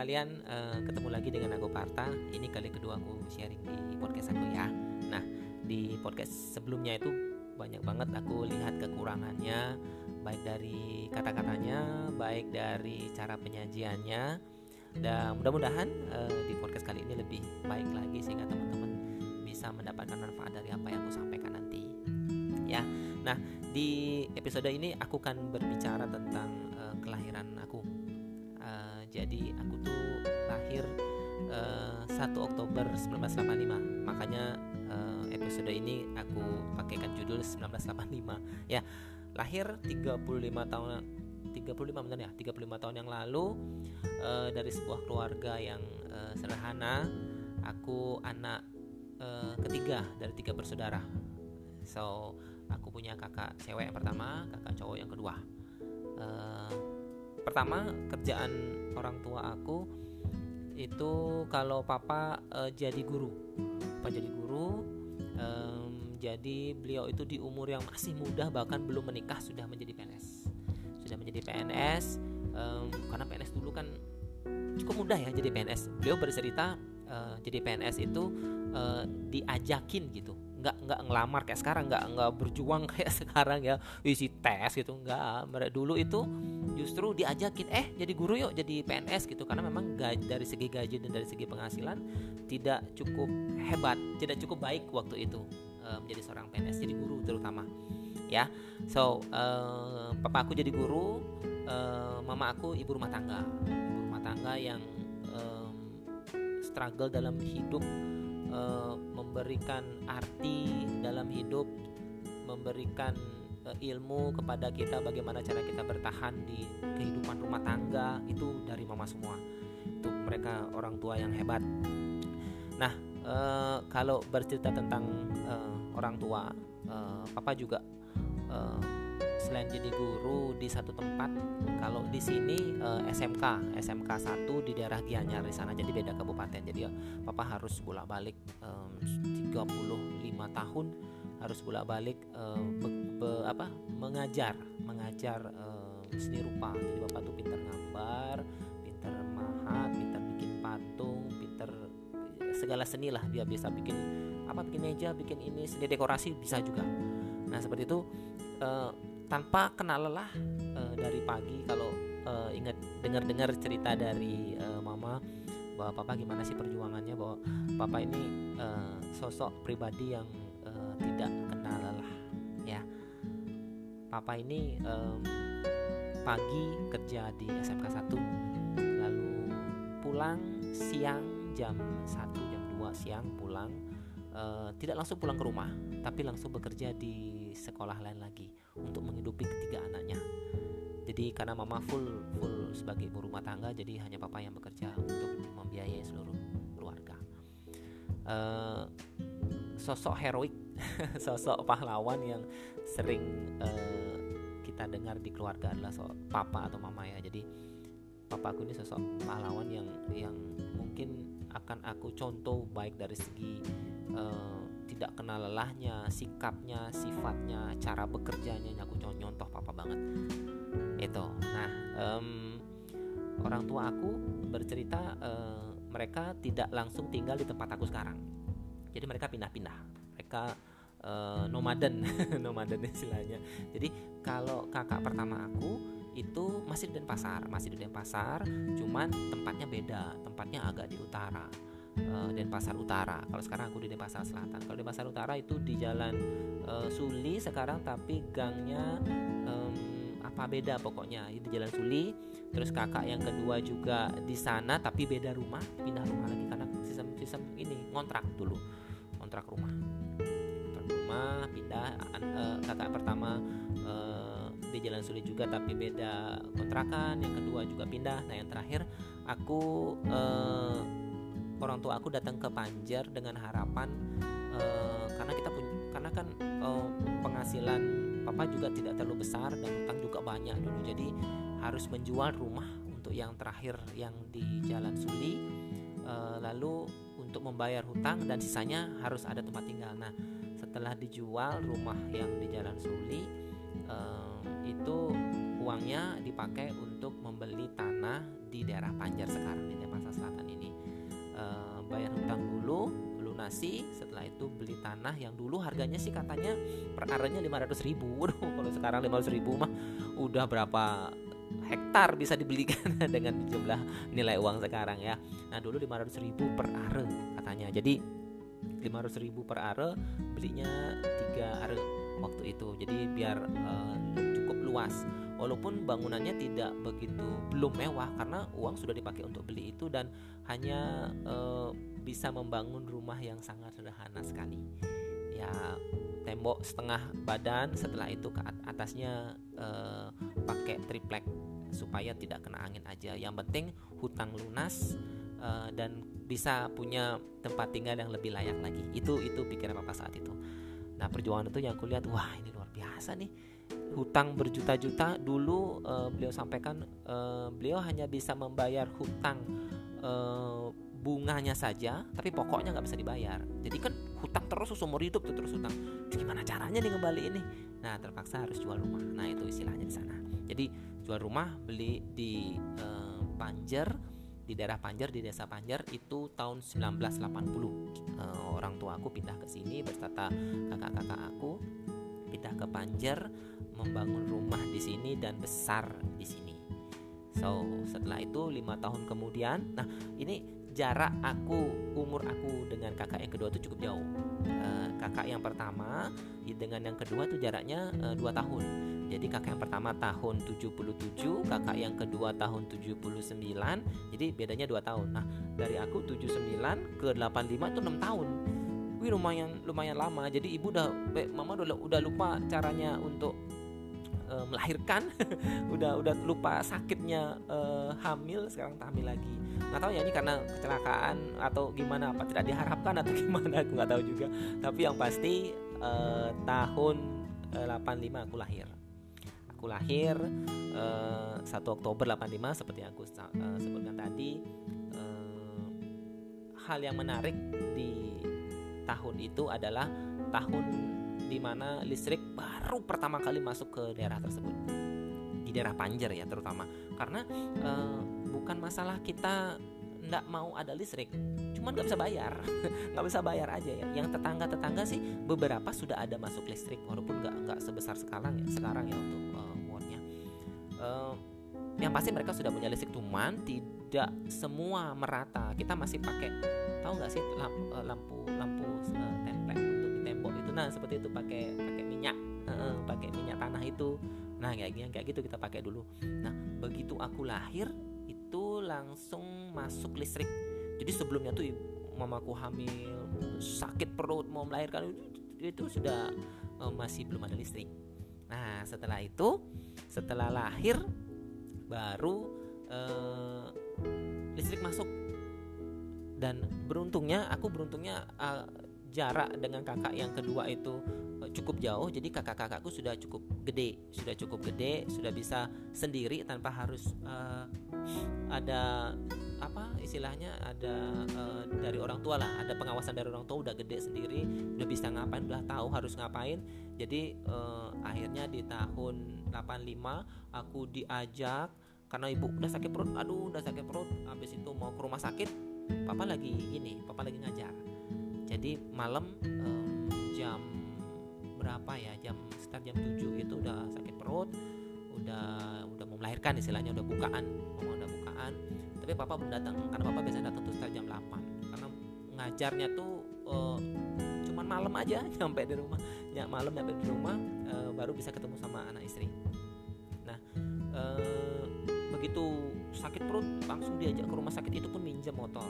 sekalian, uh, ketemu lagi dengan aku Parta. Ini kali kedua aku sharing di podcast aku ya. Nah, di podcast sebelumnya itu banyak banget aku lihat kekurangannya, baik dari kata-katanya, baik dari cara penyajiannya. Dan mudah-mudahan uh, di podcast kali ini lebih baik lagi sehingga teman-teman bisa mendapatkan manfaat dari apa yang aku sampaikan nanti. Ya. Nah, di episode ini aku akan berbicara tentang jadi aku tuh lahir uh, eh, 1 Oktober 1985 makanya uh, episode ini aku pakaikan judul 1985 ya lahir 35 tahun 35 benar ya? 35 tahun yang lalu uh, dari sebuah keluarga yang uh, sederhana. Aku anak uh, ketiga dari tiga bersaudara. So aku punya kakak cewek yang pertama kakak cowok yang kedua. Uh, pertama kerjaan orang tua aku itu kalau papa uh, jadi guru. Papa jadi guru um, jadi beliau itu di umur yang masih muda bahkan belum menikah sudah menjadi PNS sudah menjadi PNS um, karena PNS dulu kan cukup mudah ya jadi PNS beliau bercerita uh, jadi PNS itu uh, diajakin gitu. Nggak nggak ngelamar kayak sekarang nggak nggak berjuang kayak sekarang ya. Isi tes gitu. Nggak dulu itu justru diajakin eh jadi guru yuk jadi PNS gitu. Karena memang gaji, dari segi gaji dan dari segi penghasilan tidak cukup hebat tidak cukup baik waktu itu uh, menjadi seorang PNS jadi guru terutama ya. So uh, papa aku jadi guru uh, mama aku ibu rumah tangga. Ibu rumah tangga yang um, struggle dalam hidup uh, memberikan arti dalam hidup, memberikan ilmu kepada kita bagaimana cara kita bertahan di kehidupan rumah tangga itu dari mama semua. Itu mereka orang tua yang hebat. Nah, uh, kalau bercerita tentang uh, orang tua, uh, papa juga uh, selain jadi guru di satu tempat kalau di sini uh, SMK SMK 1 di daerah Gianyar di sana jadi beda kabupaten jadi ya papa harus bolak-balik um, 35 tahun harus bolak-balik uh, be, be, apa mengajar mengajar uh, seni rupa. Jadi bapak tuh pintar gambar pintar mahat pintar bikin patung pintar segala seni lah dia bisa bikin. Apa bikin meja bikin ini seni dekorasi bisa juga. Nah seperti itu uh, tanpa kenal lelah uh, dari pagi kalau uh, ingat dengar-dengar cerita dari uh, mama bahwa papa gimana sih perjuangannya bahwa papa ini uh, sosok pribadi yang uh, tidak ya papa ini um, pagi kerja di SMK 1 lalu pulang siang jam 1 jam 2 siang pulang uh, tidak langsung pulang ke rumah tapi langsung bekerja di sekolah lain lagi untuk menghidupi ketiga anaknya. Jadi karena mama full full sebagai ibu rumah tangga, jadi hanya papa yang bekerja untuk membiayai seluruh keluarga. Uh, sosok heroik, sosok pahlawan yang sering uh, kita dengar di keluarga adalah so papa atau mama ya. Jadi papa aku ini sosok pahlawan yang yang mungkin akan aku contoh baik dari segi uh, tidak kenal lelahnya, sikapnya, sifatnya, cara bekerjanya aku nyontoh papa banget. Itu. Nah, um, orang tua aku bercerita uh, mereka tidak langsung tinggal di tempat aku sekarang. Jadi mereka pindah-pindah. Mereka uh, nomaden, nomaden istilahnya. Jadi kalau kakak pertama aku itu masih di Denpasar, masih di Denpasar, cuman tempatnya beda, tempatnya agak di utara uh, Denpasar Utara. Kalau sekarang aku di Denpasar Selatan. Kalau Denpasar Utara itu di Jalan uh, Suli sekarang tapi gangnya um, apa beda pokoknya di Jalan Suli. Terus kakak yang kedua juga di sana tapi beda rumah, pindah rumah lagi karena sistem-sistem ini ngontrak dulu. Kontrak rumah. Rumah pindah uh, kakak pertama uh, di Jalan Suli juga tapi beda kontrakan. Yang kedua juga pindah. Nah, yang terakhir aku uh, orang tua aku datang ke Panjer dengan harapan uh, karena kita punya karena kan uh, penghasilan papa juga tidak terlalu besar dan utang juga banyak dulu jadi harus menjual rumah untuk yang terakhir yang di Jalan Suli uh, lalu untuk membayar hutang dan sisanya harus ada tempat tinggal nah setelah dijual rumah yang di Jalan Suli uh, itu uangnya dipakai untuk membeli tanah di daerah Panjer sekarang di Jakarta Selatan ini. Uh, bayar hutang dulu lunasi setelah itu beli tanah yang dulu harganya sih katanya per arenya 500 ribu. Waduh kalau sekarang 500 ribu mah udah berapa hektar bisa dibelikan dengan jumlah nilai uang sekarang ya. Nah dulu 500 ribu per are katanya. Jadi 500 ribu per are belinya 3 are waktu itu. Jadi biar uh, cukup luas. Walaupun bangunannya tidak begitu belum mewah karena uang sudah dipakai untuk beli itu dan hanya uh, bisa membangun rumah yang sangat sederhana sekali. Ya tembok setengah badan setelah itu ke atasnya uh, pakai triplek supaya tidak kena angin aja. Yang penting hutang lunas uh, dan bisa punya tempat tinggal yang lebih layak lagi. Itu itu pikiran papa saat itu. Nah perjuangan itu yang kulihat wah ini luar biasa nih. Hutang berjuta-juta dulu uh, beliau sampaikan uh, beliau hanya bisa membayar hutang uh, bunganya saja tapi pokoknya nggak bisa dibayar. Jadi kan hutang terus seumur hidup tuh terus hutang. Gimana caranya nih kembali ini? Nah terpaksa harus jual rumah. Nah itu istilahnya di sana. Jadi jual rumah beli di uh, Panjer di daerah Panjer di desa Panjer itu tahun 1980 uh, orang tua aku pindah ke sini beserta kakak-kakak aku pindah ke Panjer membangun rumah di sini dan besar di sini. So setelah itu lima tahun kemudian, nah ini jarak aku umur aku dengan kakak yang kedua itu cukup jauh. Uh, kakak yang pertama dengan yang kedua tuh jaraknya uh, dua tahun. Jadi kakak yang pertama tahun 77, kakak yang kedua tahun 79. Jadi bedanya dua tahun. Nah, dari aku 79 ke 85 itu enam tahun. Wih lumayan lumayan lama. Jadi ibu udah mama udah udah lupa caranya untuk uh, melahirkan. Udah udah lupa sakitnya uh, hamil. Sekarang hamil lagi. Nggak tahu ya ini karena kecelakaan atau gimana apa tidak diharapkan atau gimana aku nggak tahu juga. Tapi yang pasti uh, tahun uh, 85 aku lahir aku lahir uh, 1 Oktober 85 seperti yang aku uh, sebutkan tadi. Uh, hal yang menarik di tahun itu adalah tahun di mana listrik baru pertama kali masuk ke daerah tersebut. Di daerah Panjer ya terutama. Karena e, bukan masalah kita nggak mau ada listrik cuman nggak bisa bayar. Nggak bisa bayar aja ya. Yang tetangga tetangga sih beberapa sudah ada masuk listrik walaupun nggak nggak sebesar sekarang ya sekarang ya untuk uh, yang pasti mereka sudah punya listrik cuman tidak semua merata. Kita masih pakai tahu nggak sih lampu lampu lampu uh, template untuk di tembok itu? Nah seperti itu pakai pakai minyak uh, pakai minyak tanah itu. Nah kayak gini kayak gitu kita pakai dulu. Nah begitu aku lahir itu langsung masuk listrik. Jadi sebelumnya tuh mamaku hamil sakit perut mau melahirkan itu, sudah uh, masih belum ada listrik nah setelah itu setelah lahir baru uh, listrik masuk. Dan beruntungnya aku beruntungnya uh, jarak dengan kakak yang kedua itu cukup jauh jadi kakak-kakakku sudah cukup gede sudah cukup gede sudah bisa sendiri tanpa harus uh, ada apa istilahnya ada uh, dari orang tua lah ada pengawasan dari orang tua udah gede sendiri udah bisa ngapain udah tahu harus ngapain. Jadi uh, akhirnya di tahun 85 aku diajak karena ibu udah sakit perut aduh udah sakit perut habis itu mau ke rumah sakit papa lagi ini papa lagi ngajar. Jadi malam um, jam berapa ya jam sekitar jam 7 itu udah sakit perut udah udah mau melahirkan istilahnya udah bukaan mau udah bukaan. Tapi papa belum datang karena papa biasa datang tuh sekitar jam 8 karena ngajarnya tuh uh, cuman malam aja nyampe di rumah ya malam nyampe di rumah uh, baru bisa ketemu sama anak istri. Nah uh, begitu sakit perut langsung diajak ke rumah sakit itu pun minjem motor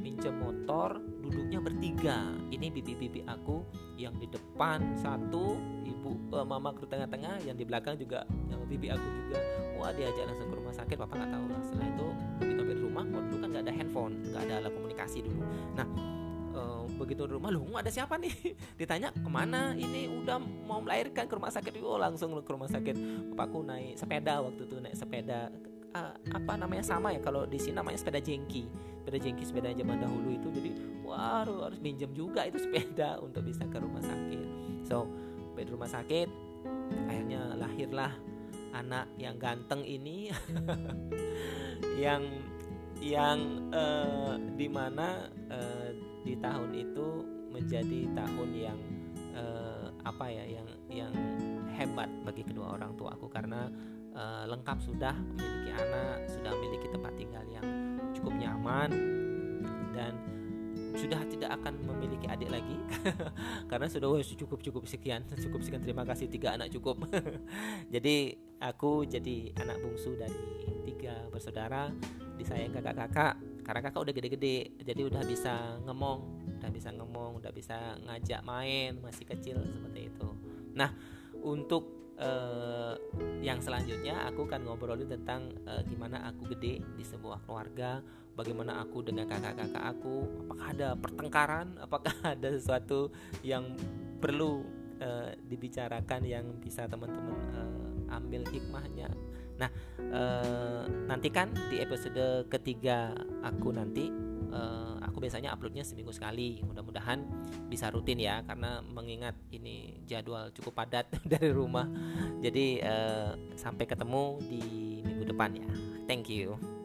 minjem motor duduknya bertiga. Ini bibi-bibi aku yang di depan satu ibu uh, mama ke tengah-tengah yang di belakang juga yang bibi aku juga. Wah diajak langsung ke rumah sakit papa nggak tahu lah. Setelah itu begitu di rumah dulu kan nggak ada handphone nggak ada alat komunikasi dulu. Nah uh, begitu di rumah lu ada siapa nih? Ditanya ke mana? Ini udah mau melahirkan ke rumah sakit. Oh langsung ke rumah sakit. Papaku naik sepeda waktu itu naik sepeda uh, apa namanya sama ya kalau di sini namanya sepeda jengki sepeda jengki sepeda zaman dahulu itu jadi wah harus minjem juga itu sepeda untuk bisa ke rumah sakit. So di rumah sakit akhirnya lahirlah anak yang ganteng ini yang yang uh, di mana uh, di tahun itu menjadi tahun yang uh, apa ya yang yang hebat bagi kedua orang tua aku karena uh, lengkap sudah memiliki anak sudah memiliki tempat tinggal yang nyaman dan sudah tidak akan memiliki adik lagi karena sudah oh, cukup cukup sekian cukup sekian. Terima kasih tiga anak cukup. Jadi aku jadi anak bungsu dari tiga bersaudara disayang kakak-kakak. Karena kakak udah gede-gede jadi udah bisa ngomong udah bisa ngomong udah bisa ngajak main masih kecil seperti itu. Nah untuk uh, yang selanjutnya aku akan ngobrolin tentang uh, gimana aku gede di sebuah keluarga bagaimana aku dengan kakak-kakak aku? Apakah ada pertengkaran? Apakah ada sesuatu yang perlu uh, dibicarakan yang bisa teman-teman uh, ambil hikmahnya? Nah uh, nantikan di episode ketiga aku nanti uh, aku biasanya uploadnya seminggu sekali. Mudah-mudahan bisa rutin ya karena mengingat ini jadwal cukup padat dari rumah. Jadi uh, sampai ketemu di minggu depan ya. Thank you